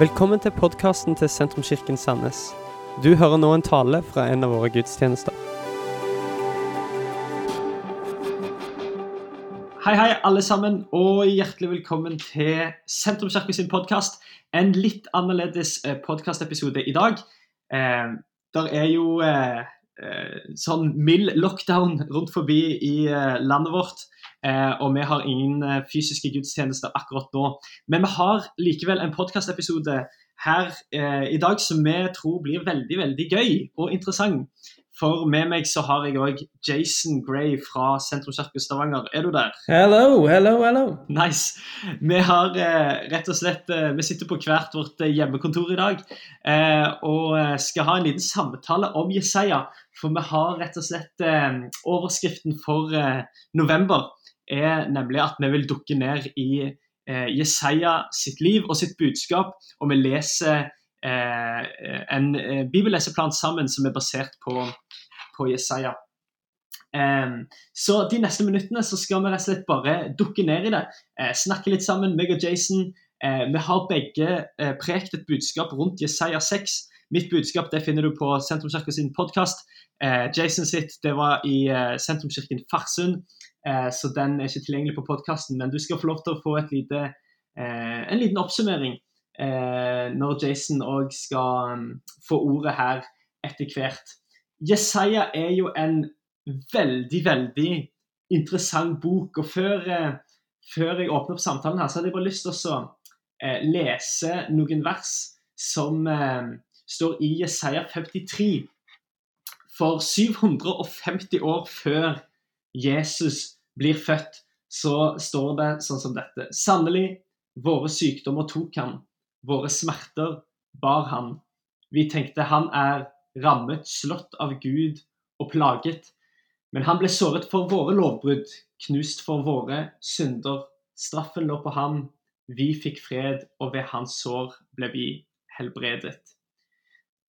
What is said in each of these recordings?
Velkommen til podkasten til Sentrumskirken Sandnes. Du hører nå en tale fra en av våre gudstjenester. Hei, hei, alle sammen, og hjertelig velkommen til Sentrumskirken sin podkast. En litt annerledes podkastepisode i dag. Eh, der er jo eh, eh, sånn mild lockdown rundt forbi i eh, landet vårt. Eh, og vi har ingen eh, fysiske gudstjenester akkurat nå. Men vi har likevel en podkastepisode her eh, i dag som vi tror blir veldig, veldig gøy og interessant. For med meg så har jeg òg Jason Gray fra Sentrumskirken Stavanger. Er du der? Hello, hello, hello. Nice. Vi har eh, rett og slett eh, Vi sitter på hvert vårt hjemmekontor i dag eh, og skal ha en liten samtale om Jesaja. For vi har rett og slett Overskriften for november er nemlig at vi vil dukke ned i eh, Jesaja sitt liv og sitt budskap, og vi leser eh, en eh, bibelleseplan sammen som er basert på, på Jesaja. Um, så de neste minuttene så skal vi rett og slett bare dukke ned i det. Eh, snakke litt sammen, meg og Jason. Eh, vi har begge eh, prekt et budskap rundt Jesaja 6. Mitt budskap det finner du på Sentrumskirken sin podkast. Jason sitt det var i Sentrumskirken Farsund. Eh, så den er ikke tilgjengelig på podkasten, men du skal få lov til å få lite, eh, en liten oppsummering eh, når Jason òg skal um, få ordet her etter hvert. Jesaja er jo en veldig, veldig interessant bok. Og før, før jeg åpner opp samtalen her, så hadde jeg bare lyst til å lese noen vers som står i Jesaja 53. For 750 år før Jesus blir født, så står det sånn som dette. Sannelig, våre sykdommer tok han, våre smerter bar han. Vi tenkte han er rammet, slått av Gud og plaget. Men han ble såret for våre lovbrudd, knust for våre synder. Straffen lå på ham, vi fikk fred, og ved hans sår ble vi helbredet.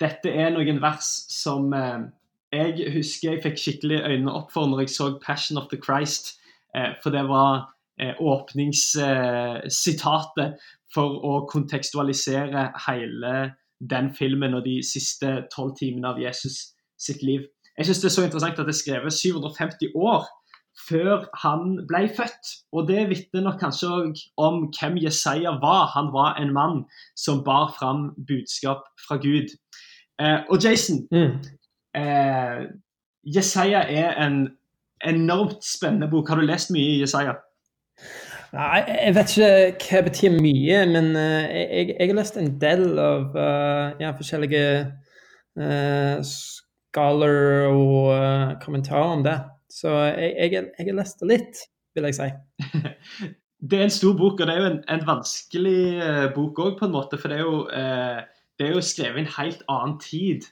Dette er noen vers som eh, jeg husker jeg fikk skikkelig øynene opp for når jeg så Passion of the Christ. Eh, for det var eh, åpningssitatet for å kontekstualisere hele den filmen og de siste tolv timene av Jesus sitt liv. Jeg synes det er så interessant at det er skrevet 750 år før han ble født. Og det vitner nok kanskje òg om hvem Jesaja var. Han var en mann som bar fram budskap fra Gud. Eh, og Jason, Mm. Eh, Jesaja er en enormt spennende bok. Har du lest mye i Jesaja? Nei, jeg vet ikke hva det betyr mye, men uh, jeg, jeg har lest en del av uh, ja, forskjellige uh, skaler og uh, kommentarer om det. Så jeg, jeg, jeg har lest det litt, vil jeg si. Det er en stor bok, og det er jo en, en vanskelig bok òg, på en måte. For det er, jo, det er jo skrevet i en helt annen tid.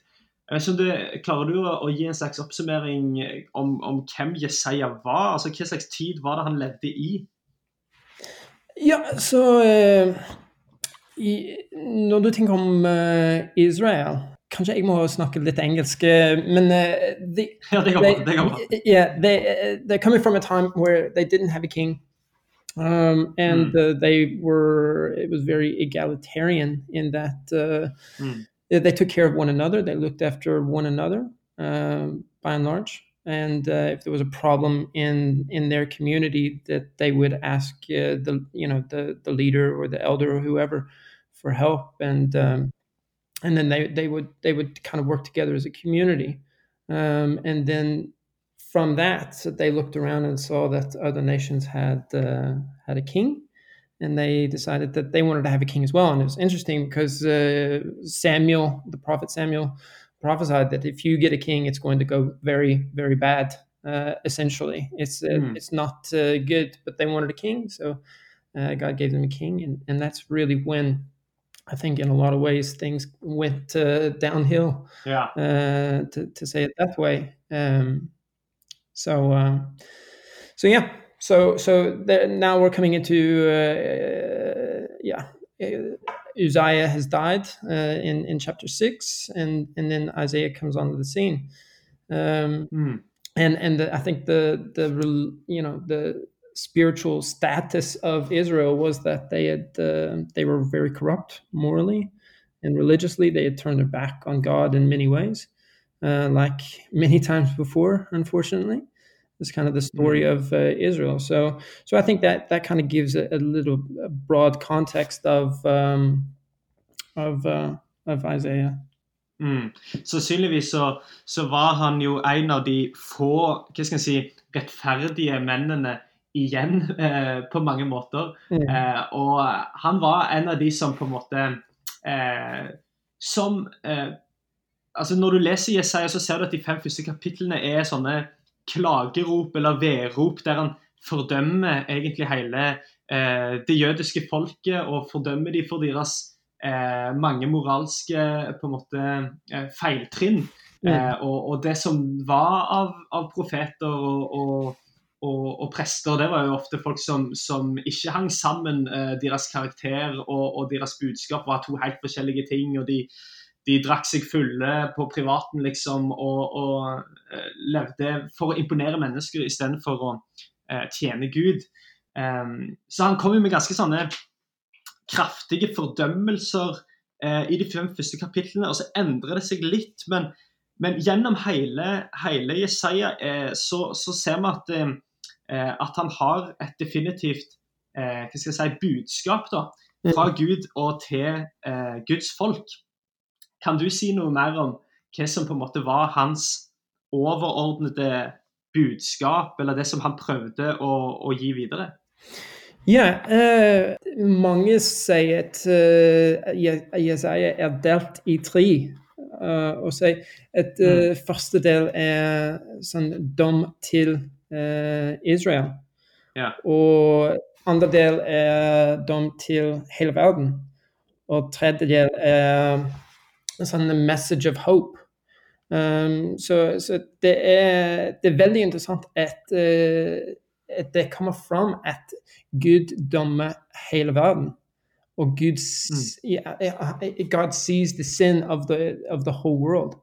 Jeg vet ikke om det, Klarer du å, gi en slags oppsummering om, om hvem Jesaja var? Altså Hva slags tid var det han levde i? Ja, så eh, i, Når du tenker om eh, Israel Kanskje jeg må snakke litt engelsk, eh, men eh, de, Ja, det går bra. det går bra. yeah, they uh, they're coming from a time where they didn't have a king, um, and uh, they were it was very egalitarian in that uh, Mm. They took care of one another, they looked after one another um, by and large, and uh, if there was a problem in in their community, that they would ask uh, the you know the the leader or the elder or whoever for help, and um, and then they they would they would kind of work together as a community, um, and then from that they looked around and saw that other nations had uh, had a king, and they decided that they wanted to have a king as well. And it was interesting because uh, Samuel, the prophet Samuel, prophesied that if you get a king, it's going to go very very bad. Uh, essentially, it's uh, Hmm. it's not uh, good, but they wanted a king, so uh, God gave them a king, and, and that's really when I think in a lot of ways things went uh, downhill Yeah. uh, to, to say it that way. Um, so, um, so yeah. So, so there, now we're coming into uh, yeah. uh, Uzziah has died uh, in in chapter six, and and then Isaiah comes onto the scene. Um, Mm. and and the, I think the the you know the spiritual status of Israel was that they had uh, they were very corrupt morally and religiously. They had turned their back on God in many ways, uh, like many times before. Unfortunately, it's kind of the story mm. of uh, Israel. So, so I think that that kind of gives a, a little a broad context of um, of uh, of Isaiah. Mm. Sannsynligvis så, så, var han jo en av de få hva skal jeg si, rettferdige mennene igjen eh, på mange måter. Mm. Eh, og han var en av de som på en måte eh, Som eh, altså Når du leser Jesaja, så ser du at de fem første kapitlene er sånne klagerop eller vedrop der han fordømmer egentlig hele eh, det jødiske folket og fordømmer de for deres eh, mange moralske på en måte feiltrinn. Mm. Og, og, det som var av, av profeter og, og og, prester det var jo ofte folk som, som ikke hang sammen. Eh, deres karakter og, og, deres budskap var to helt forskjellige ting. og de, de drakk seg fulle på privaten liksom, og, og eh, levde for å imponere mennesker istedenfor å eh, tjene Gud. Um, så han kom jo med ganske sånne kraftige fordømmelser eh, i de fem første kapitlene, og så endrer det seg litt. Men, men gjennom hele, hele Jesaja eh, så, så, ser vi at at han har et definitivt hva skal jeg si, budskap da, fra. Gud og til Guds folk. Kan du si noe mer om hva som på en måte var hans overordnede budskap, eller det som han prøvde å, å gi videre? Ja, uh, mange sier at uh, Jesaja er delt i tre. Uh, og sier at uh, mm. første del er sånn dom til Eh, Israel. Yeah. Og andre del er dom til hele verden. Og tredje del er sånn message of hope. Um, så, så det, er, det, er, veldig interessant at, uh, at det kommer fram at Gud dommer hele verden. Og Gud, mm. God sees the sin of the, of the whole world.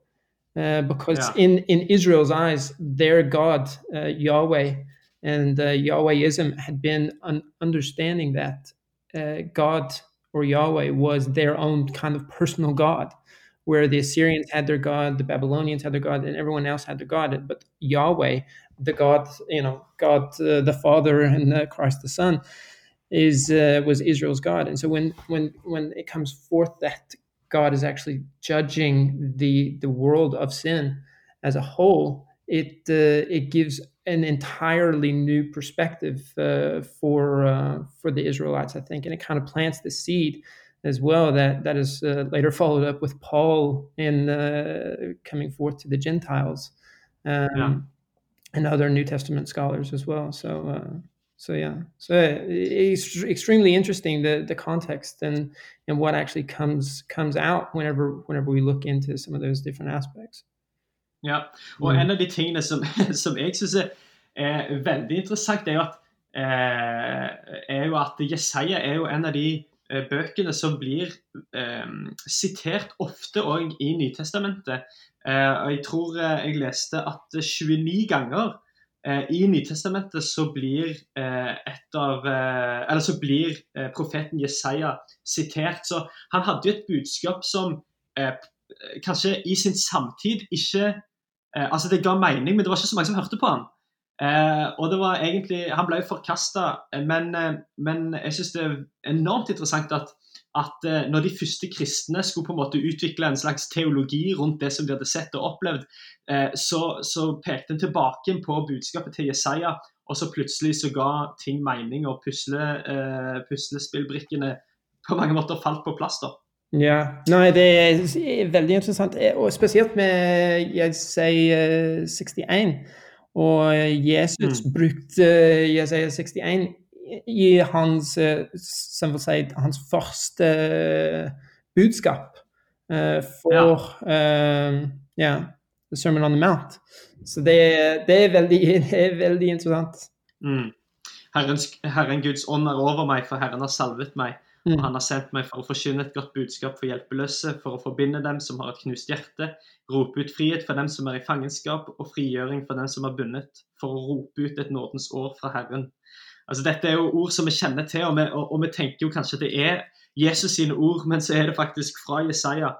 Uh, because yeah. in in Israel's eyes, their God uh, Yahweh and uh, Yahwehism had been an understanding that uh, God or Yahweh was their own kind of personal God, where the Assyrians had their God, the Babylonians had their God, and everyone else had their God. But Yahweh, the God, you know, God uh, the Father and Christ the Son, is was Israel's God. And so when when when it comes forth that God is actually judging the the world of sin as a whole, it uh, it gives an entirely new perspective uh, for uh, for the Israelites, I think, and it kind of plants the seed as well that that is uh, later followed up with Paul in uh, coming forth to the Gentiles, um, yeah. and other New Testament scholars as well. So uh, so yeah so it's extremely interesting the the context and and what actually comes comes out whenever whenever we look into some of those different aspects ja og mm. en av de tingene som, som jeg syns er, er, veldig interessant er at eh, er jo at Jesaja er jo en av de bøkene som blir eh, sitert ofte òg i Nytestamentet. Eh, og jeg tror eh, jeg leste at 29 ganger Eh, I Nytestamentet så blir, eh, et av, eh, eller så blir profeten Jesaja sitert. Så han hadde jo et budskap som kanskje i sin samtid ikke Altså, det ga mening, men det var ikke så mange som hørte på han. Og det var egentlig, Han ble jo forkasta, men, men jeg syns det er enormt interessant at at eh, når de første kristne skulle på en måte utvikle en slags teologi rundt det som de hadde sett og opplevd, eh, så, så pekte en tilbake på budskapet til Jesaja, og så plutselig så ga ting mening, og pusle, eh, puslespillbrikkene på mange måter falt på plass. da. Ja, nei, det er veldig interessant, og spesielt med Jesaja 61. Og Jesus mm. brukte Jesaja 61 i hans, eh, si, hans første eh, budskap for ja. The Sermon on the Mount. Så det, det, er, veldig, det er, veldig, interessant. Mm. Herren, Herren, Guds ånd er over meg, for Herren har salvet meg. Mm. Og han har sendt meg for å forkynne et godt budskap for hjelpeløse, for å forbinde dem som har et knust hjerte, rope ut frihet for dem som er i fangenskap, og frigjøring for dem som er bundet, for å rope ut et nådens år fra Herren Altså, dette er jo ord som vi kjenner til, og vi, og, og vi tenker jo kanskje at det er Jesus sine ord, men så er det faktisk fra Jesaja.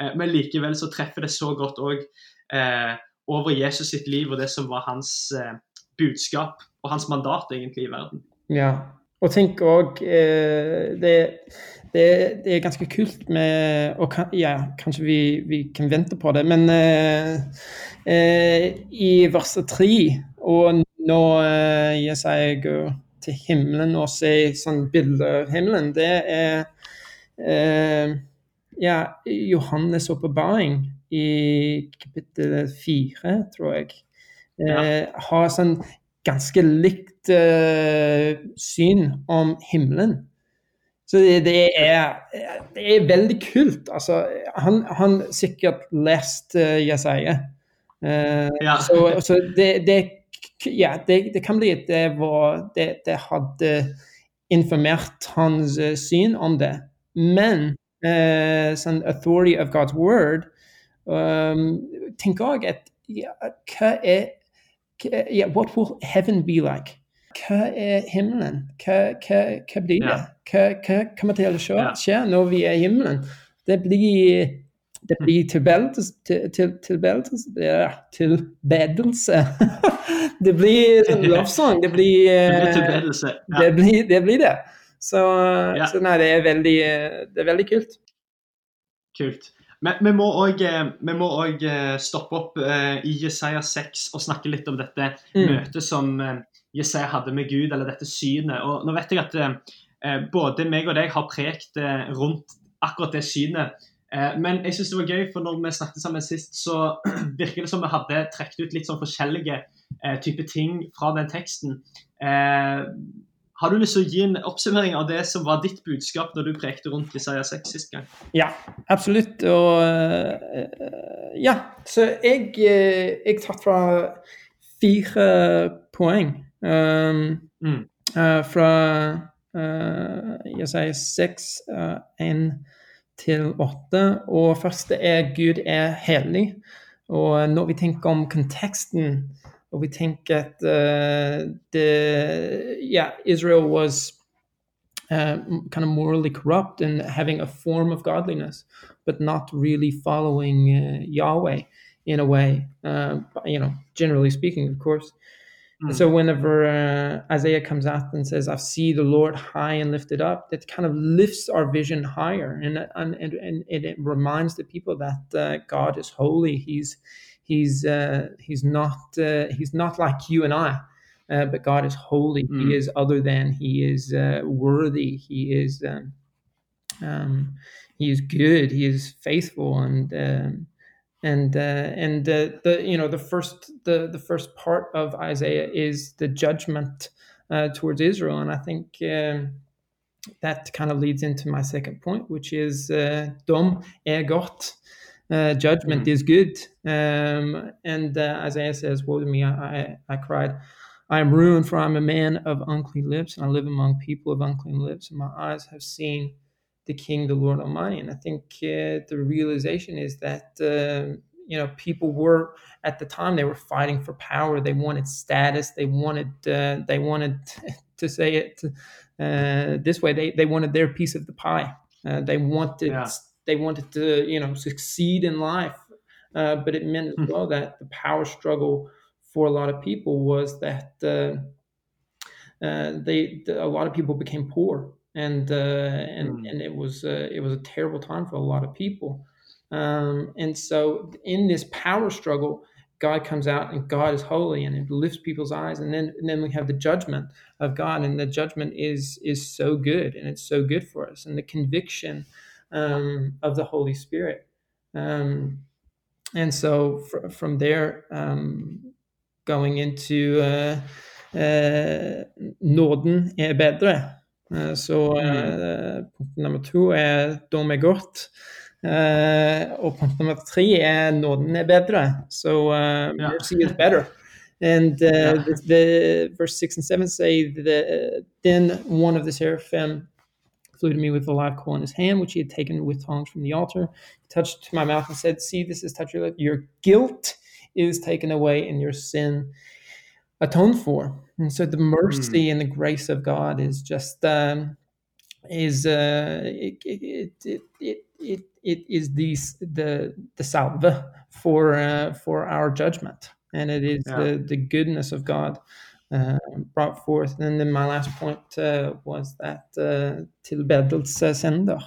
Eh, men likevel så treffer det så godt òg eh, over Jesus sitt liv og det som var hans eh, budskap og hans mandat egentlig i verden. Ja, og tenk òg eh, det, det, det, er ganske kult med og kan, Ja, kanskje vi, vi, kan vente på det, men eh, eh i verset tre og når eh, Jesaja går til himmelen og ser sånn bilder av himmelen, det er eh, ja, Johannes' åpenbaring i kapittel fire, tror jeg, ja. Eh, har sånn ganske likt uh, syn om himmelen. Så det, det, er, det er veldig kult. Altså, han har sikkert lest uh, Jesaja. Uh, ja. Så, så det, det, ja, det, kan bli at det, var, det, hadde informert hans syn om det. Men uh, sånn authority of God's word um, tenker jeg at ja, hva er yeah, What will heaven be like? Hva er himmelen? Hva, hva, hva blir det? Hva, hva kommer til å skje, når vi er i himmelen? Det blir det blir tilbedelse til, til, tilbedelse, ja, tilbedelse. det blir en lovsang. Det blir, det blir tilbedelse. Ja. Det, blir, det, blir det. Så, ja. så, nei, det er veldig, det er veldig kult. Kult. Men vi må òg eh, eh, stoppe opp uh, i Jesaja 6 og snakke litt om dette mm. møtet som Jesaja hadde med Gud, eller dette synet. Og nå vet jeg at både meg og deg har prekt rundt akkurat det synet. men jeg synes det var gøy, for når vi snakket sammen sist, så virker det som vi hadde trukket ut litt sånn forskjellige typer ting fra den teksten. Har du lyst til å gi en oppsummering av det som var ditt budskap når du prekte rundt Jesaja 6 sist gang? Ja, absolutt. Og uh, ja, så jeg, uh, jeg tatt fra fire poeng um, mm. uh, fra Jesaja 6, 1 til 8. Og første er Gud er hellig. Og når vi tenker om konteksten we think that uh, the yeah Israel was uh, kind of morally corrupt and having a form of godliness, but not really following uh, Yahweh in a way. Uh, you know, generally speaking, of course. Mm. So whenever uh, Isaiah comes out and says, "I see the Lord high and lifted up," that kind of lifts our vision higher, and and and, and it reminds the people that uh, God is holy. He's He's uh, he's not uh, he's not like you and I, uh, but God is holy. Mm. He is other than. He is uh, worthy. He is um, um, he is good. He is faithful and. Um, and uh, and the you know the first the the first part of Isaiah is the judgment uh, towards Israel, and I think um, that kind of leads into my second point, which is uh, dom er gott. Uh, judgment mm-hmm. is good. Um, and uh, Isaiah says, Woe to me, I, I, I, cried. I am ruined, for I am a man of unclean lips, and I live among people of unclean lips, and my eyes have seen the King, the Lord Almighty. And I think uh, the realization is that, uh, you know, people were, at the time, they were fighting for power. They wanted status. They wanted, uh, they wanted to say it uh, this way, they, they wanted their piece of the pie. they wanted yeah they wanted to you know succeed in life. Uh, but it meant as hmm. well that the power struggle for a lot of people was that uh, uh, they the, a lot of people became poor. And uh, and mm. and it was uh, it was a terrible time for a lot of people. Um, and so in this power struggle God comes out and God is holy and it lifts people's eyes. And then and then we have the judgment of God and the judgment is is so good and it's so good for us. And the conviction um, of the Holy Spirit. Um, and so fr- from there, um, going into uh, uh, Nåden er bedre. Uh, så uh, punkt nummer to er Dom er godt. Uh, og punkt nummer tre er Nåden er bedre. So uh, mercy is better. And uh, the, the, verse 6 and 7 say, that, Then one of the seraphim flew to me with a live coal in his hand, which he had taken with tongs from the altar. He touched to my mouth and said, See, this is touch your lip. Your guilt is taken away and your sin atoned for. And so the mercy and the grace of God is just um, is uh, it, it, it, it, it, it is the the the salve for uh, for our judgment, and it is Yeah. the, the goodness of God brought forth. And then my last point uh, was that uh, tilbedelsesender,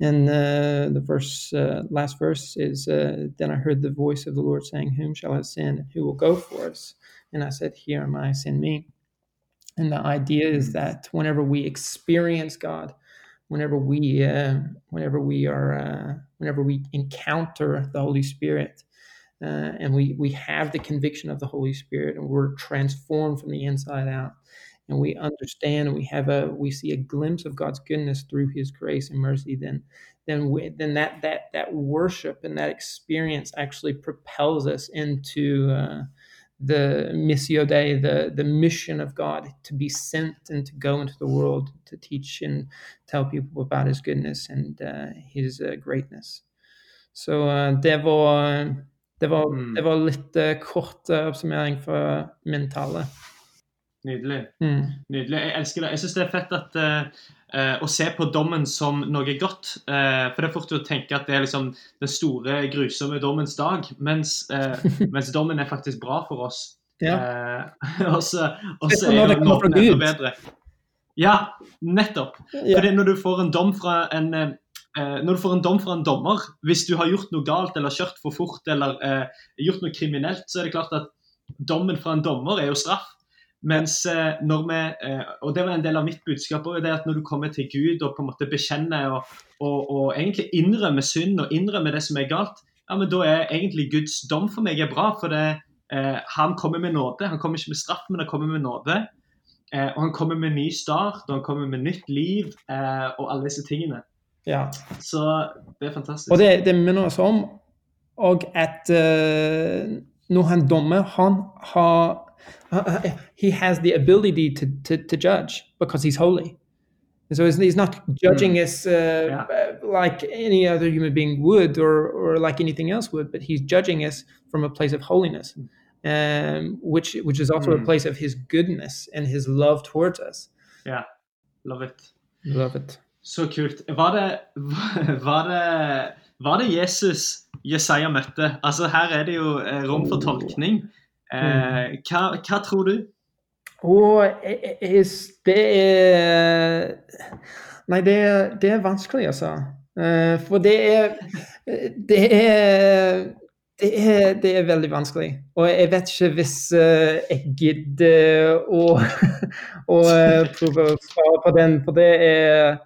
and uh, the verse uh, last verse is uh, then I heard the voice of the Lord saying, "Whom shall I send? And who will go for us?" And I said, "Here am I, send me." And the idea is that whenever we experience God, whenever we uh, whenever we are uh, whenever we encounter the Holy Spirit, uh, and we we have the conviction of the Holy Spirit, and we're transformed from the inside out, and we understand, and we have a we see a glimpse of God's goodness through His grace and mercy, then then we, then that that that worship and that experience actually propels us into uh, the missio dei, the the mission of God to be sent and to go into the world to teach and tell people about His goodness and uh, His uh, greatness. So, uh, var det var, Mm. det var litt uh, kort uh, oppsummering for min tale. Nydelig. Mm. Nydelig. Jeg elsker det. Jeg syns det er fett at uh, å se på dommen som noe godt. for det er fort å tenke at det er liksom den store, grusomme dommens dag. Mens, mens dommen er faktisk bra for oss. Ja. Og så er det enda bedre. Ja, nettopp. Ja. Fordi når du får en dom fra en når du får en dom fra en dommer, hvis du har gjort noe galt eller kjørt for fort eller eh, gjort noe kriminelt, så er det klart at dommen fra en dommer er jo straff. Mens eh, når vi, eh, og det var en del av mitt budskap også, at når du kommer til Gud og på en måte bekjenner og, og, og egentlig innrømmer synd og innrømmer det som er galt, ja, men da er egentlig Guds dom for meg er bra. For det, eh, han kommer med nåde. Han kommer ikke med straff, men han kommer med nåde. Eh, og han kommer med ny start, og han kommer med nytt liv eh, og alle disse tingene. Ja. Så det er fantastisk. Og det, det minner oss om og at uh, når han dommer, han har uh, He has the ability to, to, to judge because he's holy. So he's, not judging us uh, Yeah. like any other human being would or, or like anything else would, but he's judging us from a place of holiness, um, which, which is also a Mm. place of his goodness and his love towards us. Yeah, love it. Love it. Så kult. Var det, var det, var det Jesus Jesaja møtte? Altså Her er det jo eh, rom for tolkning. Eh, hva, hva tror du? Og det er Nei, det det er vanskelig, altså. Eh, For det er Det er det er, det er veldig vanskelig. Og jeg vet ikke hvis eh, jeg gidder å, å prøve å svare på den, for det er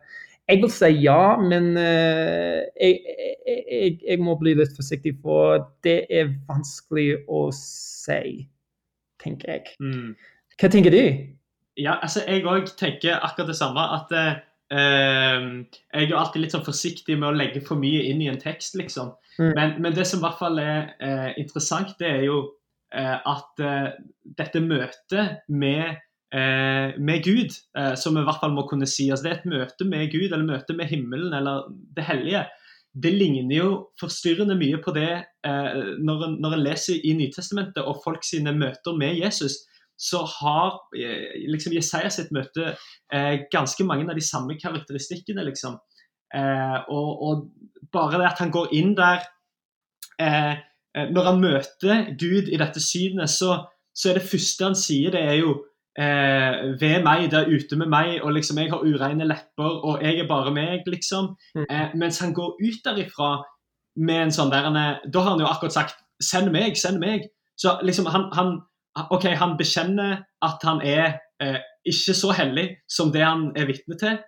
Jeg vil si ja, men eh, jeg, jeg, jeg, må bli litt forsiktig, for det er vanskelig å si, tenker jeg. Mm. Hva tenker du? Ja, altså Jeg òg tenker akkurat det samme. At eh, eh, jeg er jo alltid litt sånn forsiktig med å legge for mye inn i en tekst, liksom. Mm. Men, men det som i hvert fall er eh, interessant, det er jo eh, at eh, dette møtet med, med Gud, eh, som vi i hvert fall må kunne si altså Det er et møte med Gud, eller møte med himmelen, eller det hellige. Det ligner jo forstyrrende mye på det eh, når, en, når en leser i Nytestamentet og folk sine møter med Jesus så har eh, liksom Jesaja sitt møte eh, ganske mange av de samme karakteristikkene, liksom. Eh, og, og bare det at han går inn der eh, eh, Når han møter Gud i dette synet, så, så er det første han sier, det er jo eh, ved meg, der ute med meg, og liksom jeg har ureine lepper, og jeg er bare meg, liksom. Mm. Eh, mens han går ut derifra med en sånn der han er- Da har han jo akkurat sagt 'send meg, send meg'. Så liksom han, han OK, han bekjenner at han er eh, ikke så hellig som det han er vitne til.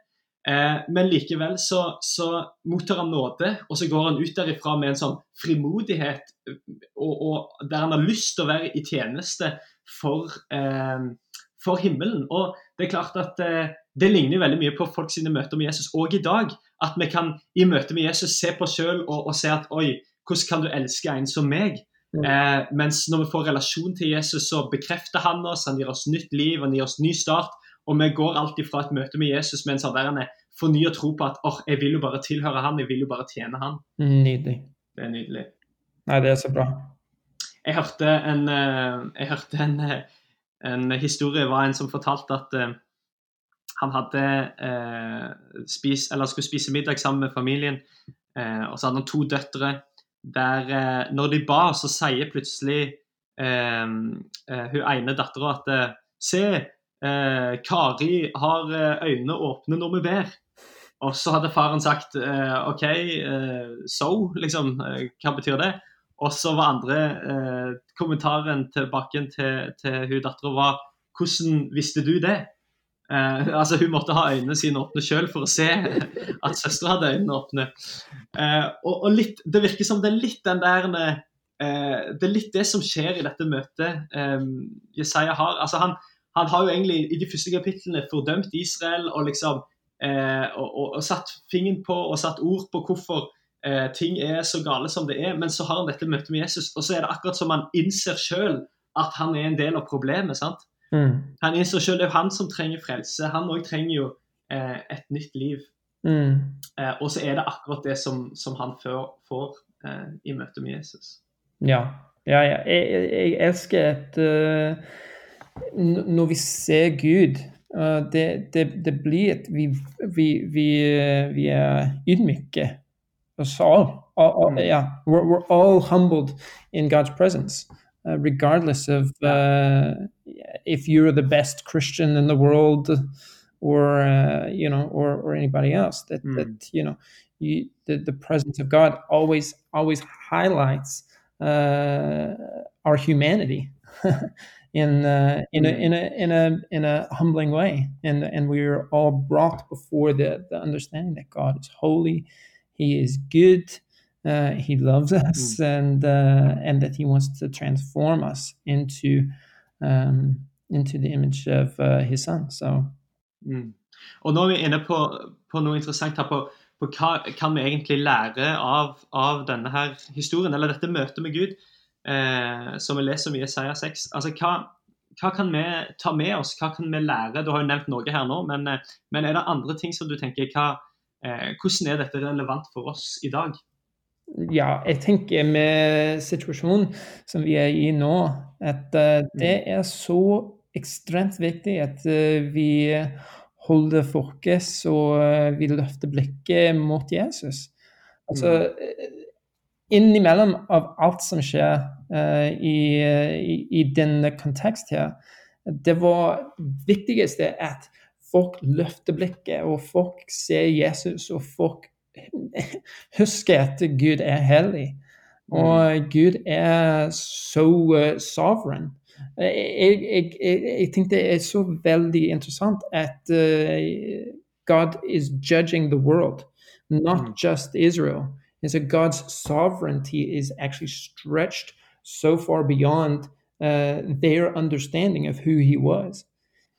Eh, men likevel så, så mottar han nåde, og så går han ut derifra med en sånn frimodighet og, og der han har lyst til å være i tjeneste for, eh, for himmelen. Og det er klart at eh, det ligner veldig mye på folk sine møter med Jesus òg i dag. At vi kan i møte med Jesus se på oss sjøl og, og se at oi, hvordan kan du elske en som meg? Mm. Eh, mens når vi får relasjon til Jesus, så bekrefter han oss, han gir oss nytt liv, han gir oss ny start. Og vi går alltid fra et møte med Jesus med en sånn fornya tro på at oh, jeg vil jo bare tilhøre han, jeg vil jo bare tjene han. Nydelig. Det er nydelig. Nei, det er så bra. Jeg hørte en, eh, jeg hørte en, eh, en historie var en som fortalte at eh, han hadde eh, spis, eller skulle spise middag sammen med familien, eh, og så hadde han to døtre. Der eh, når de ba, så sier plutselig eh, eh, hun ene dattera at Se, Kari har øynene åpne når vi ber. Og så hadde faren sagt OK, so, liksom. Hva betyr det? Og så var andre eh, kommentaren tilbake til, til hun dattera var Hvordan visste du det? Eh, altså Hun måtte ha øynene sine åpne sjøl for å se at søstera hadde øynene åpne. Eh, og, og litt, Det virker som det er litt den der eh, Det er litt det som skjer i dette møtet eh, Jesaja har. altså han, han har jo egentlig i de første kapitlene fordømt Israel og liksom eh, og, og, og, satt fingeren på og satt ord på hvorfor eh, ting er så gale som det er. Men så har han dette møtet med Jesus, og så er det akkurat som han innser sjøl at han er en del av problemet. sant? Mm. Han innser selv, Det er jo han som trenger frelse. Han òg trenger jo eh, et nytt liv. Mm. Eh, og så er det akkurat det som, som han får, får eh, i møte med Jesus. Ja. ja, ja. Jeg, jeg, elsker at uh, når vi ser Gud uh, det, det, det, blir et vi, vi, vi, vi er ydmyke us all. all, all mm. Yeah, we're, we're all humbled in God's presence, uh, regardless of uh, if you're the best Christian in the world or uh, you know or or anybody else. That mm. that you know, you, the the presence of God always always highlights uh, our humanity. in uh, in a mm. in a in a in a humbling way, and and we are all brought before the the understanding that God is holy, he is good. Uh, he loves us, mm. and uh, and that he wants to transform us into um, into the image of uh, his son. So. Mm. Og nå er vi inne på, på noe interessant her på, på, hva kan vi egentlig lære av, av denne her historien, eller dette møtet med Gud, eh, som vi leser om i Isaiah 6. Altså, hva, hva, kan vi ta med oss, hva kan vi lære? Du har jo nevnt noe her nå, men, eh, men er det andre ting som du tenker hva, hvordan er dette relevant for oss i dag? Ja, jeg tenker med situasjonen som vi er i nå, at uh, det mm. er så ekstremt viktig at uh, vi holder fokus og uh, vi løfter blikket mot Jesus. Altså mm. innimellom av alt som skjer i, i, i, denne kontekst her, det var viktigste at folk løfter blikket, og folk ser Jesus, og folk husker at Gud er hellig. Og mm. Gud er så uh, sovereign. Jeg, jeg, jeg, jeg tenker det er så veldig interessant at uh, God is judging the world, not mm. just Israel. And so God's sovereignty is actually stretched so far beyond uh, their understanding of who he was.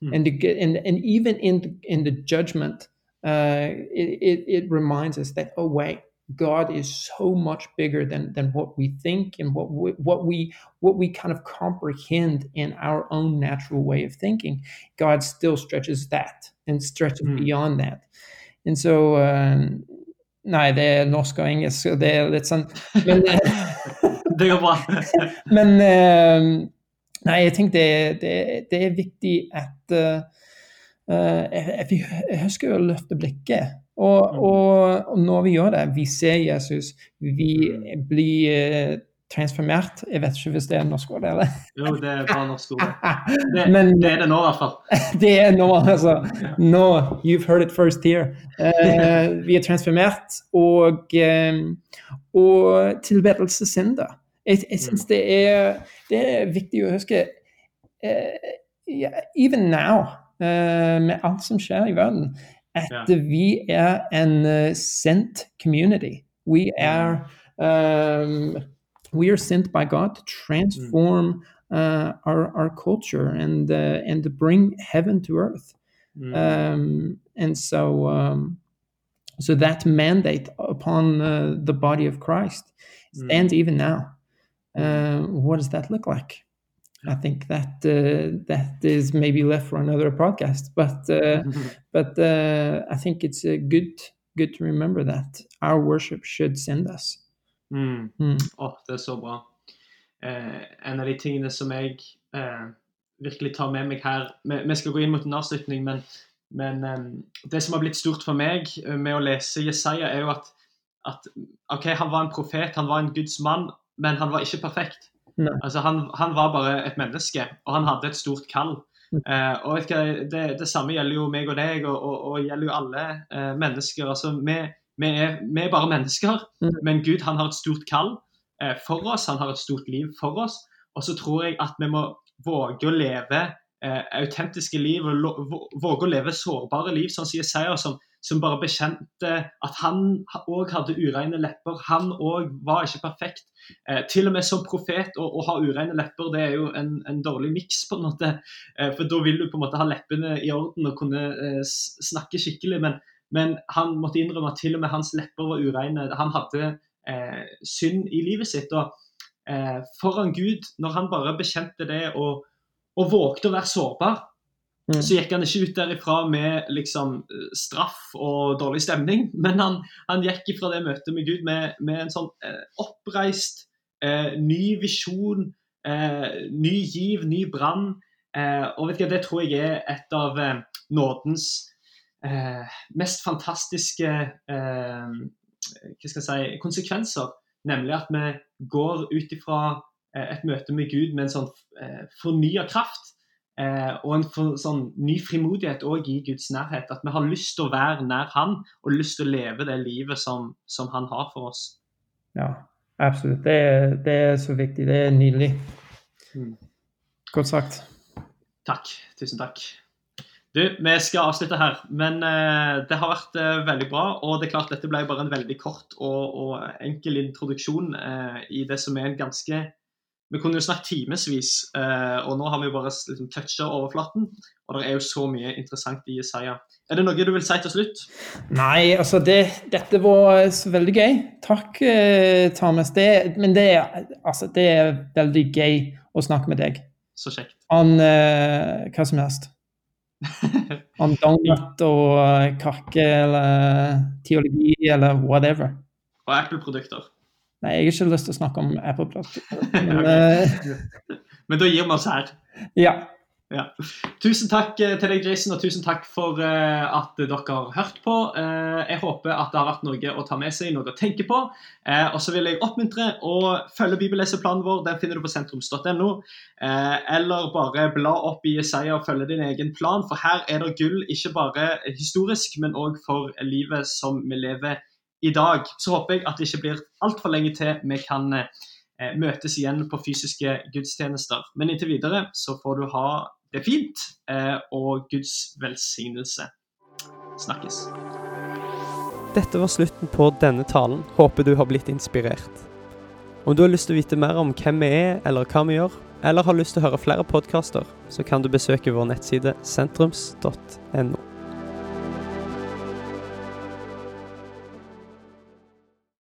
Hmm. And, to get, and and even in the, in the judgment, uh, it, it, it reminds us that oh wait, God is so much bigger than than what we think and what we, what we what we kind of comprehend in our own natural way of thinking. God still stretches that and stretches mm. beyond that. And so um, Nei, det er norsk og engelsk, så det litt sånn Men, det går bra. men um, Nei, jeg tenker det, det, det er viktig at uh, jeg, jeg husker å løfte blikket. Og, mm. og, og, når vi gjør det, vi ser Jesus, vi mm. blir uh, transformert. Jeg vet ikke hvis det er norsk ord, eller? Jo, det er bare norsk ord. Det, Men, det er det nå, i hvert fall. Det er nå, altså. Nå, you've heard it first here. Uh, vi er transformert, og, og tilbedelsessynder. Jeg, jeg syns det, det, er viktig å huske uh, yeah, Even now, uh, med alt som skjer i verden, at yeah. vi er en uh, sent community. We are um, we are sent by God to transform uh, our our culture and uh, and to bring heaven to earth. Mm. Um, and so um, so that mandate upon uh, the body of Christ stands mm. even now. Uh, what does that look like? I think that uh, that is maybe left for another podcast, but uh, but uh, I think it's good good to remember that our worship should send us. Mm. Mm. Oh, det er så bra. Eh, en av de tingene som jeg eh, virkelig tar med meg her. Vi, vi skal gå inn mot en avslutning, men, men um, det som har blitt stort for meg med å lese Jesaja, er jo at, at OK, han var en profet, han var en Guds mann, men han var ikke perfekt. Altså, han, han, var bare et menneske, og han hadde et stort kall. Eh, og det, det, samme gjelder jo meg og deg, og, og, og gjelder jo alle eh, mennesker. Altså, vi, vi, er, vi, er, bare mennesker, mm. men Gud han har et stort kall eh, for oss. Han har et stort liv for oss. Og så tror jeg at vi må våge å leve autentiske liv, og våge å leve sårbare liv, sånn som Jesaja, som, som bare bekjente at han òg hadde ureine lepper. Han òg var ikke perfekt. Eh, til og med som profet å ha ureine lepper, det er jo en, en dårlig miks, på en måte. Eh, for da vil du på en måte ha leppene i orden og kunne eh, snakke skikkelig. Men, men, han måtte innrømme at til og med hans lepper var ureine. Han hadde eh, synd i livet sitt. og eh, Foran Gud, når han bare bekjente det og, og vågte å være sårbar, Mm. Så gikk han ikke ut derifra med liksom, straff og dårlig stemning, men han, han gikk ifra det møtet med Gud med, med en sånn eh, oppreist, eh, ny visjon, eh, ny giv, ny brann. Eh, og vet du, Det tror jeg er et av eh, nådens eh, mest fantastiske hva skal jeg si, konsekvenser. Nemlig at vi går ut ifra et møte med Gud med en sånn eh, fornya kraft Eh, og en for, sånn ny frimodighet òg i Guds nærhet. At vi har lyst til å være nær Han og lyst til å leve det livet som, som Han har for oss. Ja, absolutt. Det er, det er så viktig. Det er nydelig. Mm. Godt sagt. Takk. Tusen takk. Du, vi skal avslutte her, men uh, det har vært uh, veldig bra. Og det er klart dette ble bare en veldig kort og, og enkel introduksjon uh, i det som er en ganske vi kunne jo snakket timevis, eh, og nå har vi jo bare liksom, toucha overflaten. Og det er jo så mye interessant i Jesaja. Er det noe du vil si til slutt? Nei, altså det, dette var veldig gøy. Takk, eh, Thomas. Det, men det, altså, det er veldig gøy å snakke med deg. Så kjekt. Om uh, hva som helst. Om donut og kake eller teologi eller whatever. Og Apple-produkter. Nei, jeg har ikke lyst til å snakke om Apple-plater. Men, men da gir vi oss her. Ja. ja. Tusen takk eh, til deg, Jason, og tusen takk for uh, at dere har hørt på. Uh, jeg håper at det har vært noe å ta med seg, noe å tenke på. og så vil jeg oppmuntre å følge bibelleseplanen vår. Den finner du på sentrums.no. eller bare bla opp i Jesaja og følge din egen plan, for her er det gull, ikke bare historisk, men òg for livet som vi lever i dag. Så håper jeg at det ikke blir altfor lenge til vi kan eh, møtes igjen på fysiske gudstjenester. Men inntil videre så får du ha det fint, eh, og Guds velsignelse. Snakkes. Dette var slutten på denne talen. Håper du har blitt inspirert. Om du har lyst til å vite mer om hvem vi er, eller hva vi gjør, eller har lyst til å høre flere podkaster, så kan du besøke vår nettside sentrums.no.